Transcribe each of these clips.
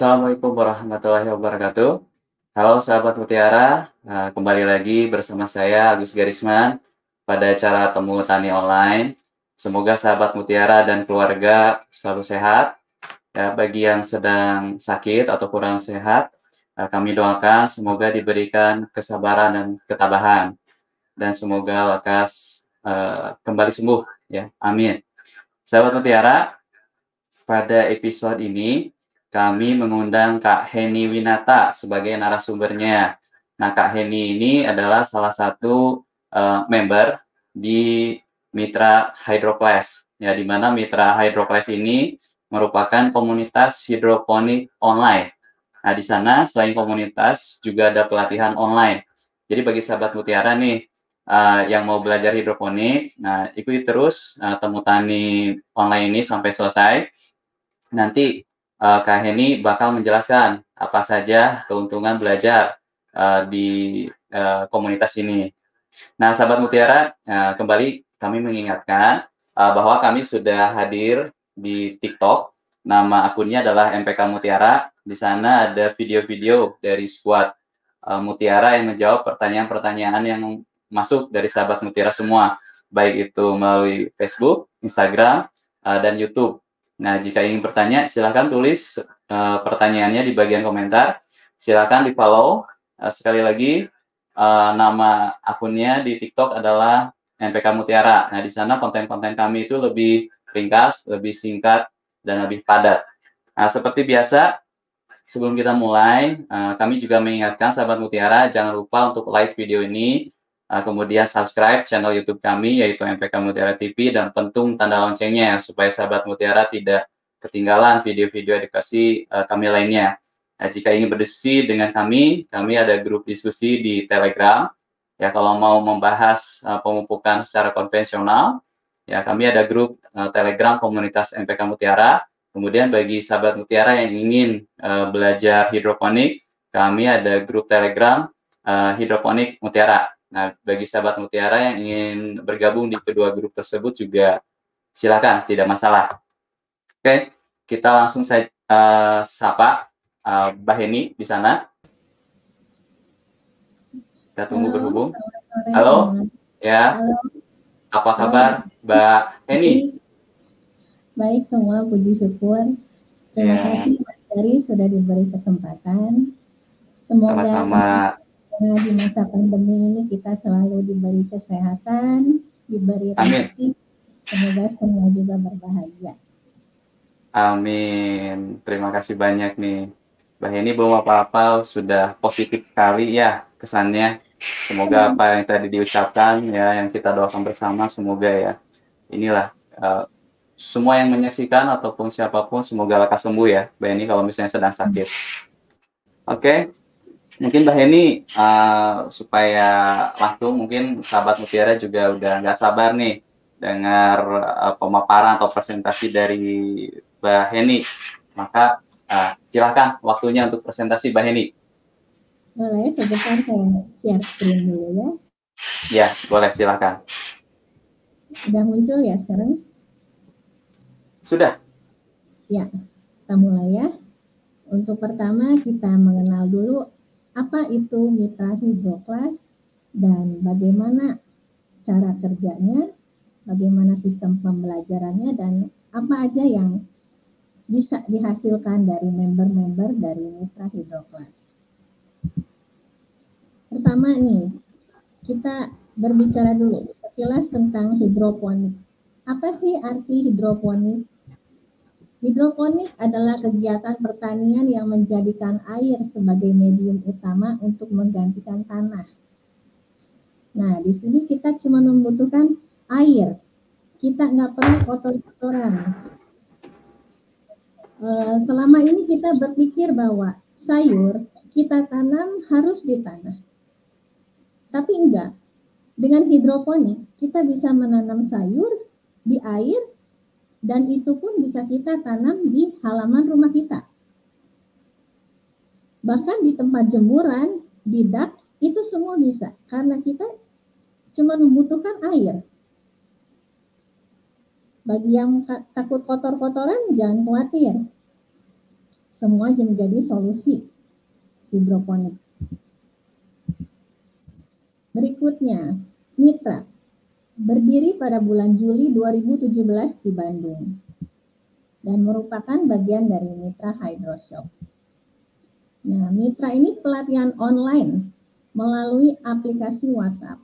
Assalamualaikum warahmatullahi wabarakatuh. Halo sahabat Mutiara, nah, kembali lagi bersama saya Agus Garisman pada acara Temu Tani Online. Semoga sahabat Mutiara dan keluarga selalu sehat. Ya, bagi yang sedang sakit atau kurang sehat, nah, kami doakan semoga diberikan kesabaran dan ketabahan dan semoga lekas uh, kembali sembuh ya. Amin. Sahabat Mutiara, pada episode ini kami mengundang Kak Heni Winata sebagai narasumbernya. Nah, Kak Heni ini adalah salah satu uh, member di Mitra Hydroclass. Ya, di mana Mitra Hydroclass ini merupakan komunitas hidroponik online. Nah, di sana selain komunitas juga ada pelatihan online. Jadi bagi sahabat Mutiara nih uh, yang mau belajar hidroponik, nah ikuti terus uh, temu tani online ini sampai selesai. Nanti uh, Kak Heni bakal menjelaskan apa saja keuntungan belajar uh, di uh, komunitas ini. Nah, sahabat Mutiara, uh, kembali kami mengingatkan uh, bahwa kami sudah hadir di TikTok. Nama akunnya adalah MPK Mutiara. Di sana ada video-video dari squad uh, Mutiara yang menjawab pertanyaan-pertanyaan yang masuk dari sahabat Mutiara semua, baik itu melalui Facebook, Instagram, dan YouTube. Nah, jika ingin bertanya, silahkan tulis uh, pertanyaannya di bagian komentar. Silahkan di follow. Uh, sekali lagi, uh, nama akunnya di TikTok adalah NPK Mutiara. Nah, di sana konten-konten kami itu lebih ringkas, lebih singkat, dan lebih padat. Nah, seperti biasa, sebelum kita mulai, uh, kami juga mengingatkan sahabat Mutiara, jangan lupa untuk like video ini, Uh, kemudian subscribe channel YouTube kami yaitu MPK Mutiara TV dan pentung tanda loncengnya supaya sahabat Mutiara tidak ketinggalan video-video edukasi uh, kami lainnya. Nah, jika ingin berdiskusi dengan kami, kami ada grup diskusi di Telegram. Ya, kalau mau membahas uh, pemupukan secara konvensional, ya kami ada grup uh, Telegram komunitas MPK Mutiara. Kemudian bagi sahabat Mutiara yang ingin uh, belajar hidroponik, kami ada grup Telegram uh, hidroponik Mutiara. Nah, bagi sahabat Mutiara yang ingin bergabung di kedua grup tersebut juga silakan, tidak masalah. Oke, kita langsung saya uh, sapa uh, Mbak Heni di sana. Kita tunggu Halo, berhubung. Halo, ya. Halo. Apa kabar, Mbak Heni? Baik semua, puji syukur. Terima ya. kasih Mas Dari sudah diberi kesempatan. Semoga Sama-sama karena di masa pandemi ini kita selalu diberi kesehatan, diberi rezeki, semoga semua juga berbahagia. Amin. Terima kasih banyak nih. Mbak Heni belum apa-apa, sudah positif kali ya kesannya. Semoga hmm. apa yang tadi diucapkan ya, yang kita doakan bersama, semoga ya. Inilah uh, semua yang menyaksikan ataupun siapa pun semoga lekas sembuh ya, Mbak Heni kalau misalnya sedang sakit. Oke, okay mungkin Mbak Heni uh, supaya langsung mungkin sahabat Mutiara juga udah nggak sabar nih dengar uh, pemaparan atau presentasi dari Mbak Heni. Maka uh, silakan waktunya untuk presentasi Mbak Heni. Boleh, sebentar saya share screen dulu ya. Ya, boleh silakan. Sudah muncul ya sekarang? Sudah. Ya, kita mulai ya. Untuk pertama kita mengenal dulu apa itu mitra hidroklas dan bagaimana cara kerjanya, bagaimana sistem pembelajarannya dan apa aja yang bisa dihasilkan dari member-member dari mitra hidroklas. Pertama nih, kita berbicara dulu sekilas tentang hidroponik. Apa sih arti hidroponik? Hidroponik adalah kegiatan pertanian yang menjadikan air sebagai medium utama untuk menggantikan tanah. Nah, di sini kita cuma membutuhkan air. Kita nggak perlu kotor-kotoran. Eh, selama ini kita berpikir bahwa sayur kita tanam harus di tanah. Tapi enggak. Dengan hidroponik, kita bisa menanam sayur di air dan itu pun bisa kita tanam di halaman rumah kita. Bahkan di tempat jemuran, di dak, itu semua bisa karena kita cuma membutuhkan air. Bagi yang takut kotor-kotoran, jangan khawatir. Semua menjadi solusi hidroponik. Berikutnya, Mitra. Berdiri pada bulan Juli 2017 di Bandung dan merupakan bagian dari Mitra Hydroshop. Nah, Mitra ini pelatihan online melalui aplikasi WhatsApp.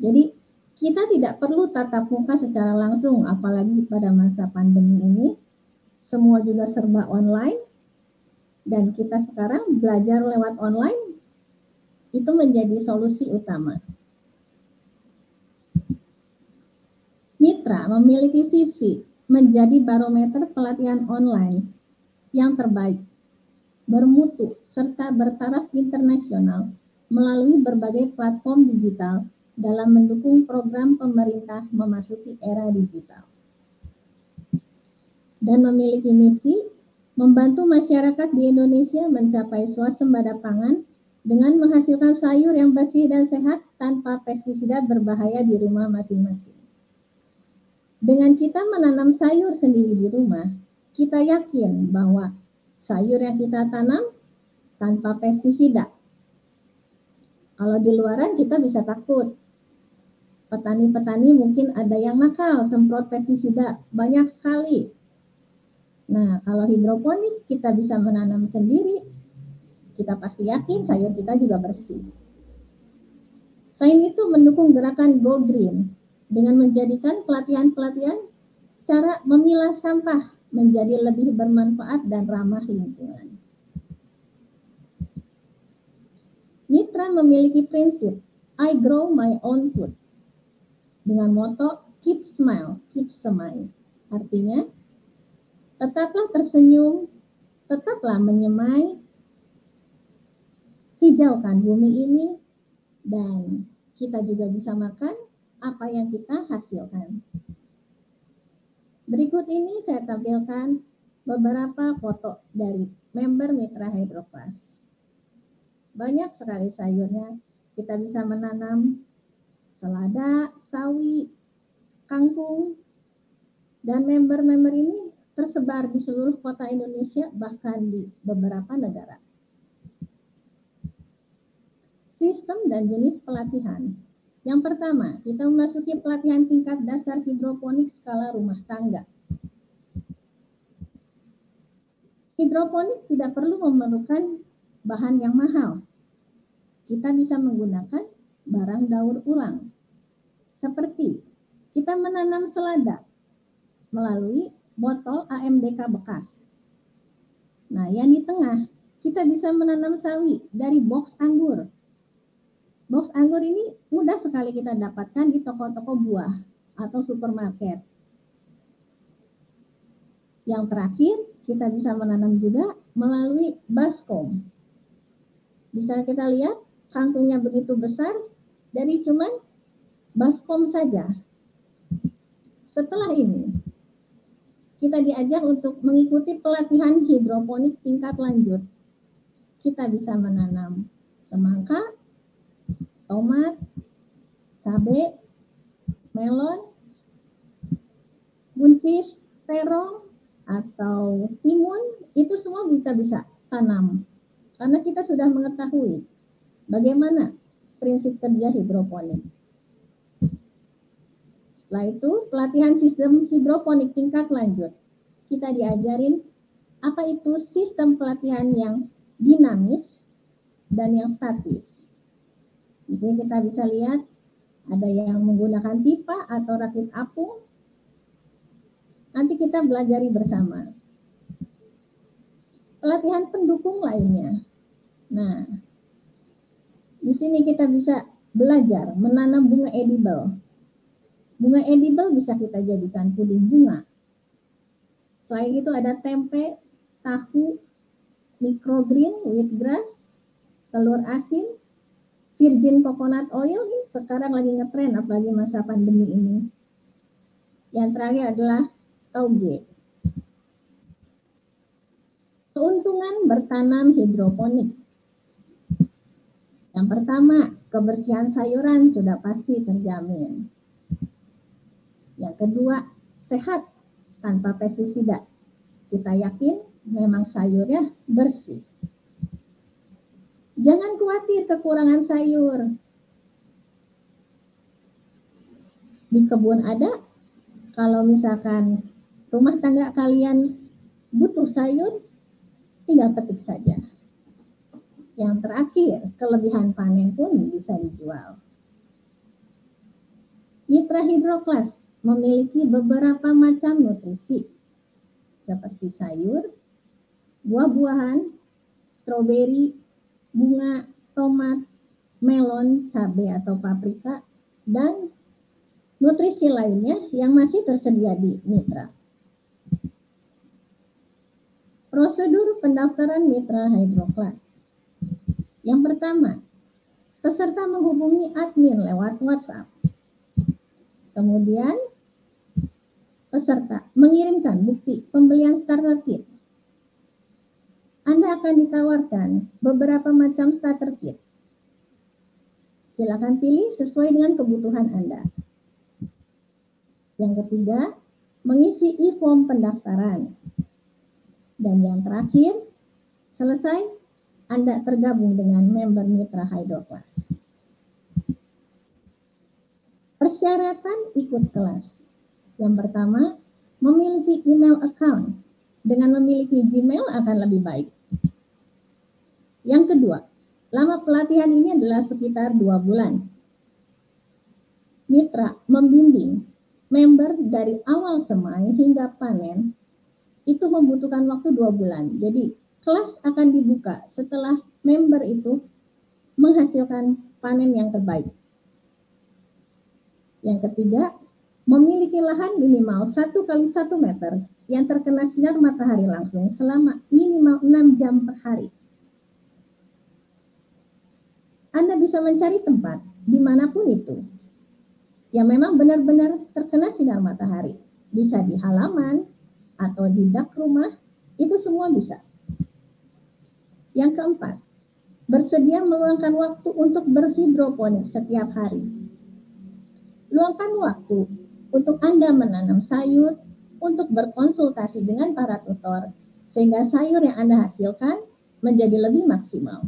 Jadi, kita tidak perlu tatap muka secara langsung, apalagi pada masa pandemi ini. Semua juga serba online, dan kita sekarang belajar lewat online, itu menjadi solusi utama. Mitra memiliki visi menjadi barometer pelatihan online yang terbaik, bermutu, serta bertaraf internasional melalui berbagai platform digital dalam mendukung program pemerintah memasuki era digital. Dan memiliki misi membantu masyarakat di Indonesia mencapai swasembada pangan dengan menghasilkan sayur yang bersih dan sehat tanpa pestisida berbahaya di rumah masing-masing. Dengan kita menanam sayur sendiri di rumah, kita yakin bahwa sayur yang kita tanam tanpa pestisida. Kalau di luaran kita bisa takut. Petani-petani mungkin ada yang nakal, semprot pestisida banyak sekali. Nah, kalau hidroponik kita bisa menanam sendiri, kita pasti yakin sayur kita juga bersih. Selain itu mendukung gerakan Go Green dengan menjadikan pelatihan-pelatihan cara memilah sampah menjadi lebih bermanfaat dan ramah lingkungan. Mitra memiliki prinsip I grow my own food dengan moto keep smile, keep semai. Artinya, tetaplah tersenyum, tetaplah menyemai, hijaukan bumi ini, dan kita juga bisa makan apa yang kita hasilkan. Berikut ini saya tampilkan beberapa foto dari member Mitra Hydroclass. Banyak sekali sayurnya. Kita bisa menanam selada, sawi, kangkung, dan member-member ini tersebar di seluruh kota Indonesia, bahkan di beberapa negara. Sistem dan jenis pelatihan. Yang pertama, kita memasuki pelatihan tingkat dasar hidroponik skala rumah tangga. Hidroponik tidak perlu memerlukan bahan yang mahal. Kita bisa menggunakan barang daur ulang. Seperti kita menanam selada melalui botol AMDK bekas. Nah, yang di tengah, kita bisa menanam sawi dari box anggur Box anggur ini mudah sekali kita dapatkan di toko-toko buah atau supermarket. Yang terakhir, kita bisa menanam juga melalui baskom. Bisa kita lihat kantungnya begitu besar dari cuman baskom saja. Setelah ini, kita diajak untuk mengikuti pelatihan hidroponik tingkat lanjut. Kita bisa menanam semangka, tomat, cabai, melon, buncis, terong, atau timun, itu semua kita bisa tanam. Karena kita sudah mengetahui bagaimana prinsip kerja hidroponik. Setelah itu, pelatihan sistem hidroponik tingkat lanjut. Kita diajarin apa itu sistem pelatihan yang dinamis dan yang statis. Di sini kita bisa lihat ada yang menggunakan pipa atau rakit apung. Nanti kita belajari bersama. Pelatihan pendukung lainnya. Nah, di sini kita bisa belajar menanam bunga edible. Bunga edible bisa kita jadikan puding bunga. Selain itu ada tempe, tahu, microgreen, wheatgrass, telur asin, virgin coconut oil nih sekarang lagi ngetren apalagi masa pandemi ini. Yang terakhir adalah tauge. Keuntungan bertanam hidroponik. Yang pertama, kebersihan sayuran sudah pasti terjamin. Yang kedua, sehat tanpa pestisida. Kita yakin memang sayurnya bersih. Jangan khawatir kekurangan sayur. Di kebun ada, kalau misalkan rumah tangga kalian butuh sayur, tinggal petik saja. Yang terakhir, kelebihan panen pun bisa dijual. Mitra Hidroklas memiliki beberapa macam nutrisi seperti sayur, buah-buahan, stroberi, bunga, tomat, melon, cabai atau paprika, dan nutrisi lainnya yang masih tersedia di mitra. Prosedur pendaftaran mitra hydroclass. Yang pertama, peserta menghubungi admin lewat WhatsApp. Kemudian, peserta mengirimkan bukti pembelian starter kit anda akan ditawarkan beberapa macam starter kit. Silakan pilih sesuai dengan kebutuhan Anda. Yang ketiga, mengisi e-form pendaftaran. Dan yang terakhir, selesai Anda tergabung dengan member Mitra Hydroclass. Persyaratan ikut kelas. Yang pertama, memiliki email account. Dengan memiliki Gmail akan lebih baik. Yang kedua, lama pelatihan ini adalah sekitar dua bulan. Mitra membimbing member dari awal semai hingga panen itu membutuhkan waktu dua bulan. Jadi kelas akan dibuka setelah member itu menghasilkan panen yang terbaik. Yang ketiga, memiliki lahan minimal satu kali satu meter yang terkena sinar matahari langsung selama minimal 6 jam per hari. Anda bisa mencari tempat di mana pun itu yang memang benar-benar terkena sinar matahari. Bisa di halaman atau di dak rumah, itu semua bisa. Yang keempat, bersedia meluangkan waktu untuk berhidroponik setiap hari. Luangkan waktu untuk Anda menanam sayur, untuk berkonsultasi dengan para tutor, sehingga sayur yang Anda hasilkan menjadi lebih maksimal.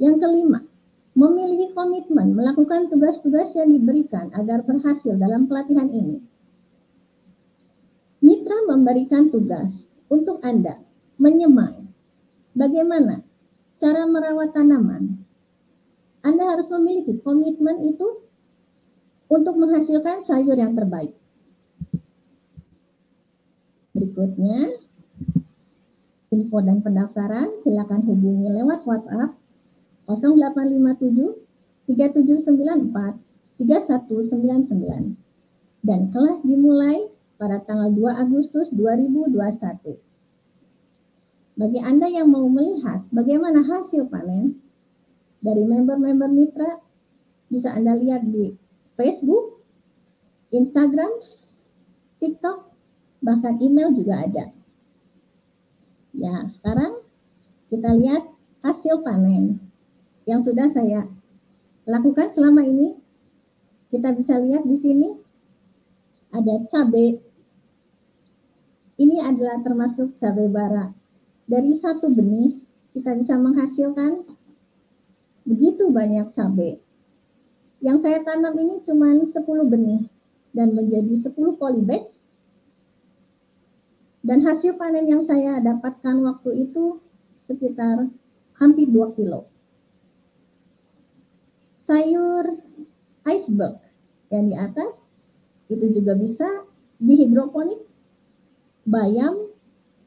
Yang kelima, memiliki komitmen melakukan tugas-tugas yang diberikan agar berhasil dalam pelatihan ini. Mitra memberikan tugas untuk Anda menyemai bagaimana cara merawat tanaman. Anda harus memiliki komitmen itu untuk menghasilkan sayur yang terbaik. Berikutnya, info dan pendaftaran silakan hubungi lewat WhatsApp 0857 3794 3199 dan kelas dimulai pada tanggal 2 Agustus 2021. Bagi Anda yang mau melihat bagaimana hasil panen dari member-member mitra, bisa Anda lihat di Facebook, Instagram, TikTok, bahkan email juga ada. Ya, sekarang kita lihat hasil panen yang sudah saya lakukan selama ini. Kita bisa lihat di sini ada cabai. Ini adalah termasuk cabai bara. Dari satu benih kita bisa menghasilkan begitu banyak cabai. Yang saya tanam ini cuma 10 benih dan menjadi 10 polybag. Dan hasil panen yang saya dapatkan waktu itu sekitar hampir 2 kilo sayur iceberg. Yang di atas itu juga bisa di hidroponik bayam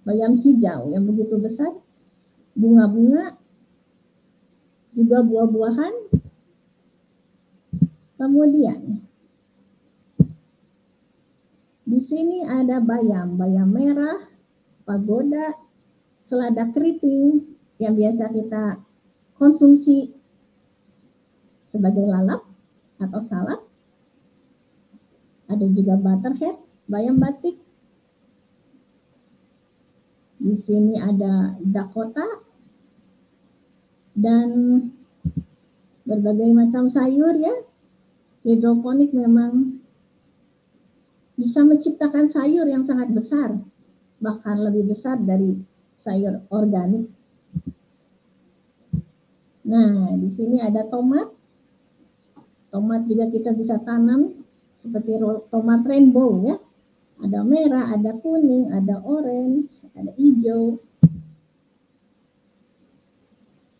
bayam hijau yang begitu besar bunga-bunga juga buah-buahan. Kemudian di sini ada bayam bayam merah pagoda selada keriting yang biasa kita konsumsi sebagai lalap atau salad. Ada juga butterhead, bayam batik. Di sini ada Dakota dan berbagai macam sayur ya. Hidroponik memang bisa menciptakan sayur yang sangat besar, bahkan lebih besar dari sayur organik. Nah, di sini ada tomat. Tomat juga kita bisa tanam seperti tomat rainbow ya. Ada merah, ada kuning, ada orange, ada hijau.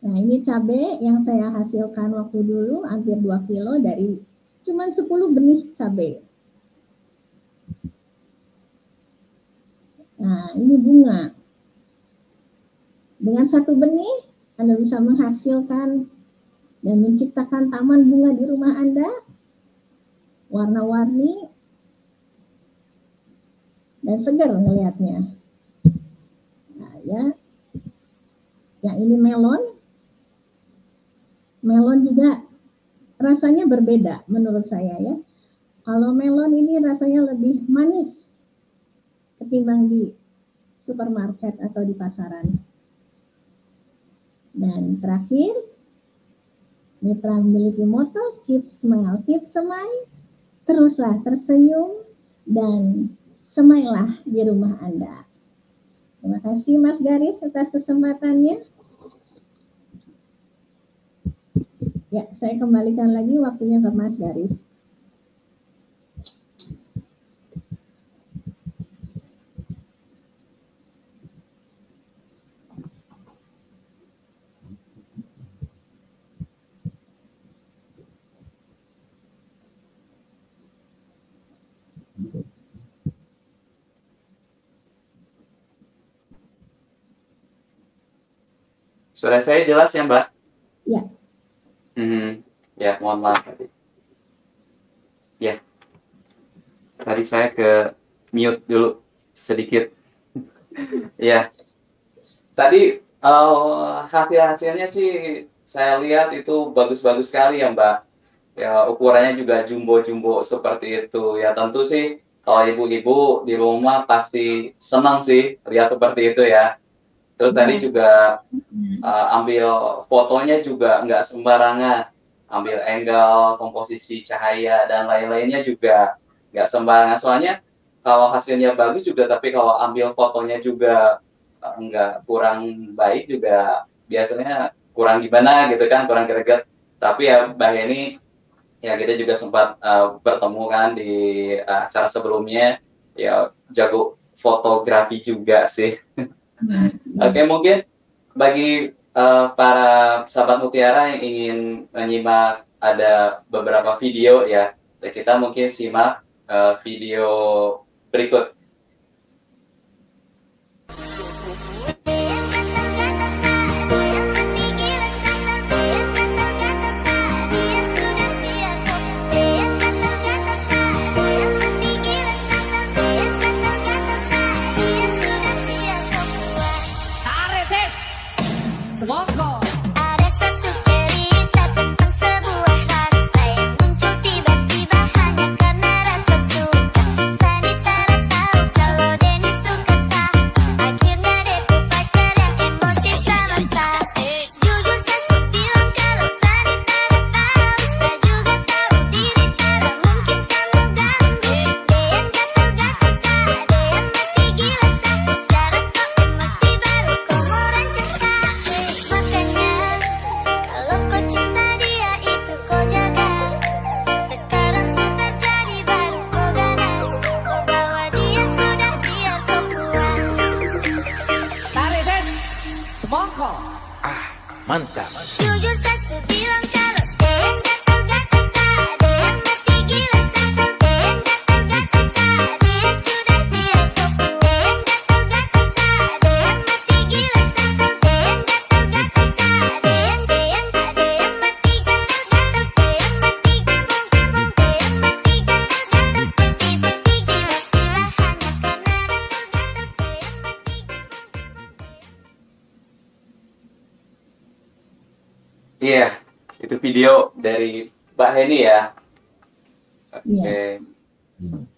Nah, ini cabai yang saya hasilkan waktu dulu hampir 2 kilo dari cuman 10 benih cabai. Nah, ini bunga. Dengan satu benih, Anda bisa menghasilkan dan menciptakan taman bunga di rumah Anda, warna-warni, dan segar melihatnya. Nah, ya. Yang ini melon. Melon juga rasanya berbeda menurut saya ya. Kalau melon ini rasanya lebih manis ketimbang di supermarket atau di pasaran. Dan terakhir, Mitra memiliki moto keep smile, keep smile, teruslah tersenyum dan semailah di rumah Anda. Terima kasih Mas Garis atas kesempatannya. Ya, saya kembalikan lagi waktunya ke Mas Garis. Suara saya jelas ya, Mbak? Ya. Hmm, ya, mohon maaf tadi. Ya. Tadi saya ke mute dulu sedikit. ya. Tadi uh, hasil-hasilnya sih saya lihat itu bagus-bagus sekali ya, Mbak. Ya, ukurannya juga jumbo-jumbo seperti itu. Ya, tentu sih kalau ibu-ibu di rumah pasti senang sih lihat seperti itu ya Terus hmm. tadi juga uh, ambil fotonya juga nggak sembarangan, ambil angle, komposisi cahaya dan lain-lainnya juga nggak sembarangan. Soalnya kalau hasilnya bagus juga, tapi kalau ambil fotonya juga uh, nggak kurang baik juga biasanya kurang gimana gitu kan, kurang greget. Tapi ya Mbak ini ya kita juga sempat uh, bertemu kan di uh, acara sebelumnya, ya jago fotografi juga sih. Hmm. Oke, okay, mungkin bagi uh, para sahabat Mutiara yang ingin menyimak ada beberapa video ya, kita mungkin simak uh, video berikut.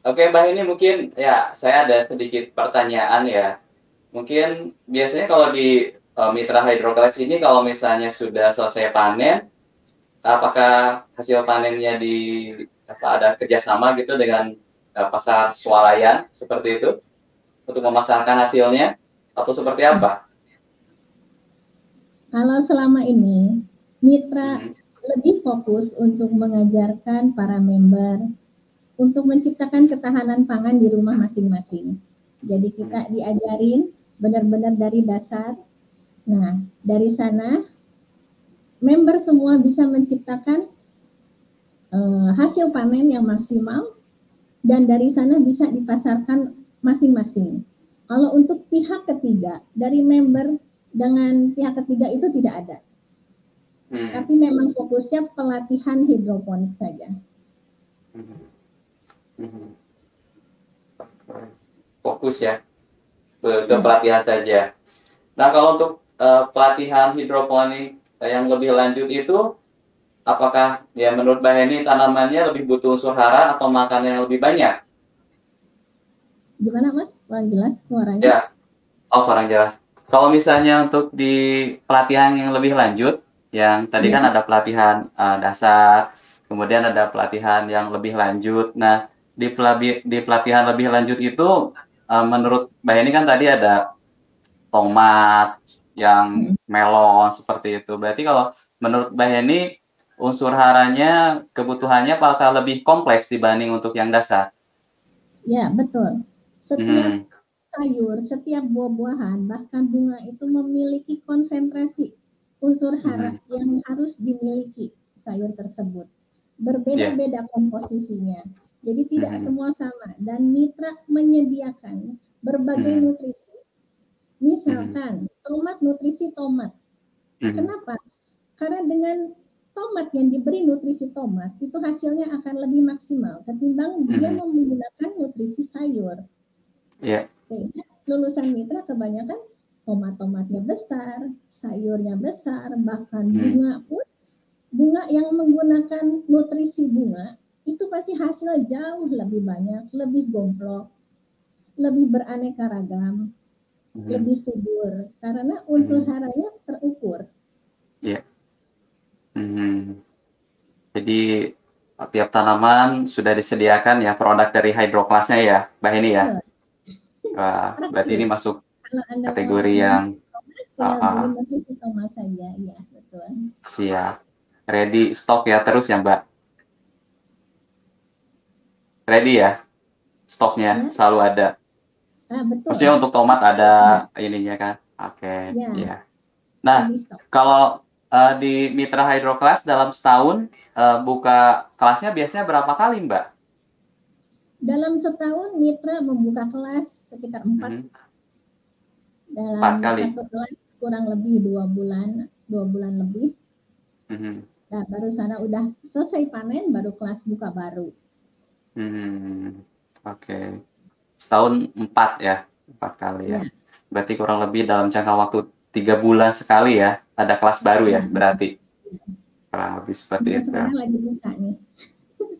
Oke, Mbak Heni mungkin ya saya ada sedikit pertanyaan ya. Mungkin biasanya kalau di uh, mitra hydroclass ini kalau misalnya sudah selesai panen, apakah hasil panennya di apa ada kerjasama gitu dengan uh, pasar swalayan seperti itu untuk memasarkan hasilnya atau seperti apa? Kalau selama ini mitra Hmm. lebih fokus untuk mengajarkan para member untuk menciptakan ketahanan pangan di rumah masing-masing. Jadi kita diajarin benar-benar dari dasar. Nah, dari sana member semua bisa menciptakan eh, hasil panen yang maksimal dan dari sana bisa dipasarkan masing-masing. Kalau untuk pihak ketiga dari member dengan pihak ketiga itu tidak ada. Hmm. Tapi memang fokusnya pelatihan hidroponik saja. Mhm. Fokus ya ke, ke Ya. pelatihan saja. Nah kalau untuk eh, pelatihan hidroponik yang lebih lanjut itu, apakah ya menurut Mbak Heni tanamannya lebih butuh unsur hara atau makannya yang lebih banyak? Gimana Mas? Kurang jelas suaranya? Ya, oh kurang jelas. Kalau misalnya untuk di pelatihan yang lebih lanjut, yang tadi kan Ya. ada pelatihan eh, dasar, kemudian ada pelatihan yang lebih lanjut. Nah, di pelabi- di pelatihan lebih lanjut itu, eh, menurut Mbak Heni kan tadi ada tomat, yang melon seperti itu. Berarti kalau menurut Mbak Heni unsur haranya kebutuhannya apakah lebih kompleks dibanding untuk yang dasar? Ya, betul. Setiap Hmm, sayur, setiap buah-buahan, bahkan bunga itu memiliki konsentrasi unsur hara yang harus dimiliki sayur tersebut. Berbeda-beda komposisinya. Jadi tidak Mhm. semua sama dan mitra menyediakan berbagai Mhm. nutrisi. Misalkan tomat nutrisi tomat. mhm, Kenapa? Karena dengan tomat yang diberi nutrisi tomat itu hasilnya akan lebih maksimal ketimbang dia Mhm. menggunakan nutrisi sayur. Iya. Sehingga lulusan mitra kebanyakan tomat-tomatnya besar, sayurnya besar, bahkan Hmm. bunga pun bunga yang menggunakan nutrisi bunga itu pasti hasilnya jauh lebih banyak, lebih gomplok, lebih beraneka ragam, Mhm. lebih subur karena unsur Hmm. haranya terukur. Mhm. Jadi tiap tanaman sudah disediakan ya produk dari hydroclassnya ya, Mbak Heni ya. Wah, berarti ini masuk kategori yang tomat saja, ya betul. siap. Ready stok ya terus ya Mbak. Ready ya, stoknya Ya. selalu ada. Ah, betul. Maksudnya untuk tomat ada ininya kan? Oke, Ya. ya. Nah, Jadi stok. kalau eh, di Mitra Hydroclass dalam setahun eh, buka kelasnya biasanya berapa kali Mbak? Dalam setahun mitra membuka kelas sekitar empat Mhm. dalam Empat kali. satu kelas kurang lebih dua bulan dua bulan lebih Mhm. nah baru sana udah selesai panen baru kelas buka baru Hmm, oke. Setahun empat ya, empat kali ya. Ya. Berarti kurang lebih dalam jangka waktu tiga bulan sekali ya, ada kelas baru ya, Ya. berarti. Kurang lebih seperti Nah, itu. sekarang lagi buka nih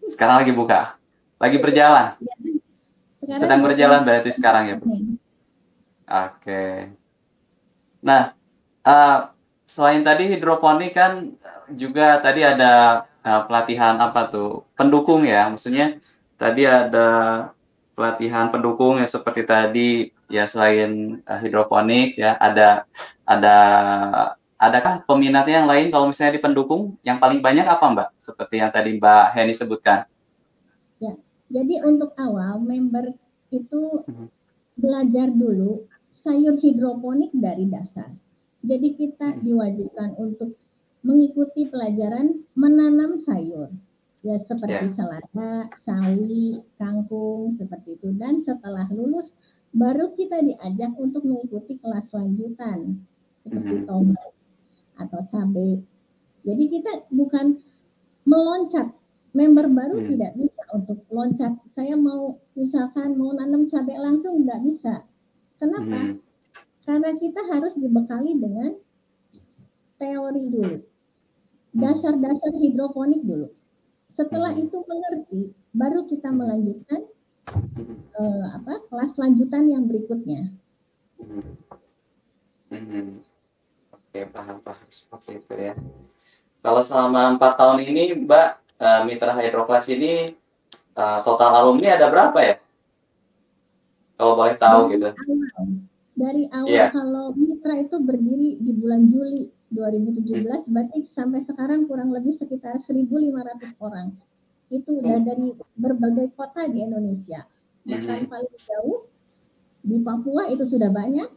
Sekarang lagi buka, lagi berjalan, Ya. sekarang sedang berjalan berarti sekarang ya, Bu. Oke. Nah, eh, selain tadi hidroponik kan juga tadi ada eh, pelatihan apa tuh pendukung ya, maksudnya tadi ada pelatihan pendukung yang seperti tadi ya selain eh, hidroponik ya ada ada adakah peminatnya yang lain kalau misalnya di pendukung yang paling banyak apa Mbak? Seperti yang tadi Mbak Heni sebutkan. jadi untuk awal member itu Mhm. belajar dulu sayur hidroponik dari dasar jadi kita Mhm. diwajibkan untuk mengikuti pelajaran menanam sayur ya seperti Ya. selada, sawi, kangkung seperti itu dan setelah lulus baru kita diajak untuk mengikuti kelas lanjutan seperti Mhm. tomat atau cabai. Jadi kita bukan meloncat member baru Hmm. tidak bisa untuk loncat. Saya mau misalkan mau nanam cabai langsung nggak bisa. Kenapa? Mhm. Karena kita harus dibekali dengan teori dulu. dasar-dasar hidroponik dulu. Setelah Hmm. itu mengerti, baru kita melanjutkan eh, apa kelas lanjutan yang berikutnya. Hmm. Hmm. Oke, paham paham seperti itu ya. Kalau selama empat tahun ini, Mbak, eh, Mitra Hydroclass ini eh, total alumni ada berapa ya? Kalau boleh tahu Dari gitu. awal, dari awal Iya. kalau mitra itu berdiri di bulan Juli 2017, berarti sampai sekarang kurang lebih sekitar 1.500 orang. Itu udah Hmm. dari berbagai kota di Indonesia. Bahkan Mhm. paling jauh di Papua itu sudah banyak,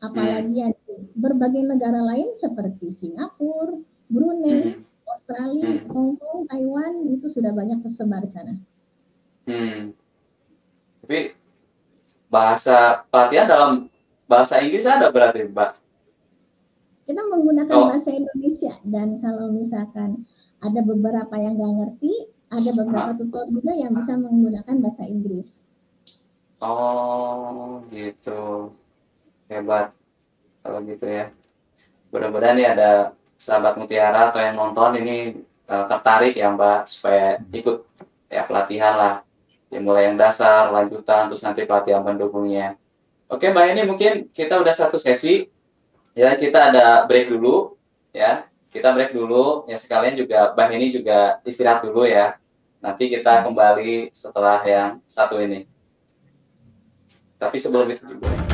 apalagi Hmm. yang di berbagai negara lain seperti Singapura, Brunei, Hmm. Australia, Hmm. Hong Kong, Taiwan itu sudah banyak tersebar di sana. Hmm. Tapi bahasa pelatihan dalam bahasa Inggris ada berarti, Mbak? Kita menggunakan Oh. bahasa Indonesia dan kalau misalkan ada beberapa yang nggak ngerti, ada beberapa Ah. tutor juga yang bisa menggunakan bahasa Inggris. Oh, gitu. Hebat. Kalau gitu ya. Mudah-mudahan nih ada sahabat Mutiara atau yang nonton ini eh, tertarik ya Mbak supaya ikut ya pelatihan lah. Ya mulai yang dasar, lanjutan, terus nanti pelatihan pendukungnya. Oke Mbak ini mungkin kita udah satu sesi. Ya kita ada break dulu ya. Kita break dulu. Ya sekalian juga Mbak ini juga istirahat dulu ya. Nanti kita kembali setelah yang satu ini. Tapi sebelum itu juga.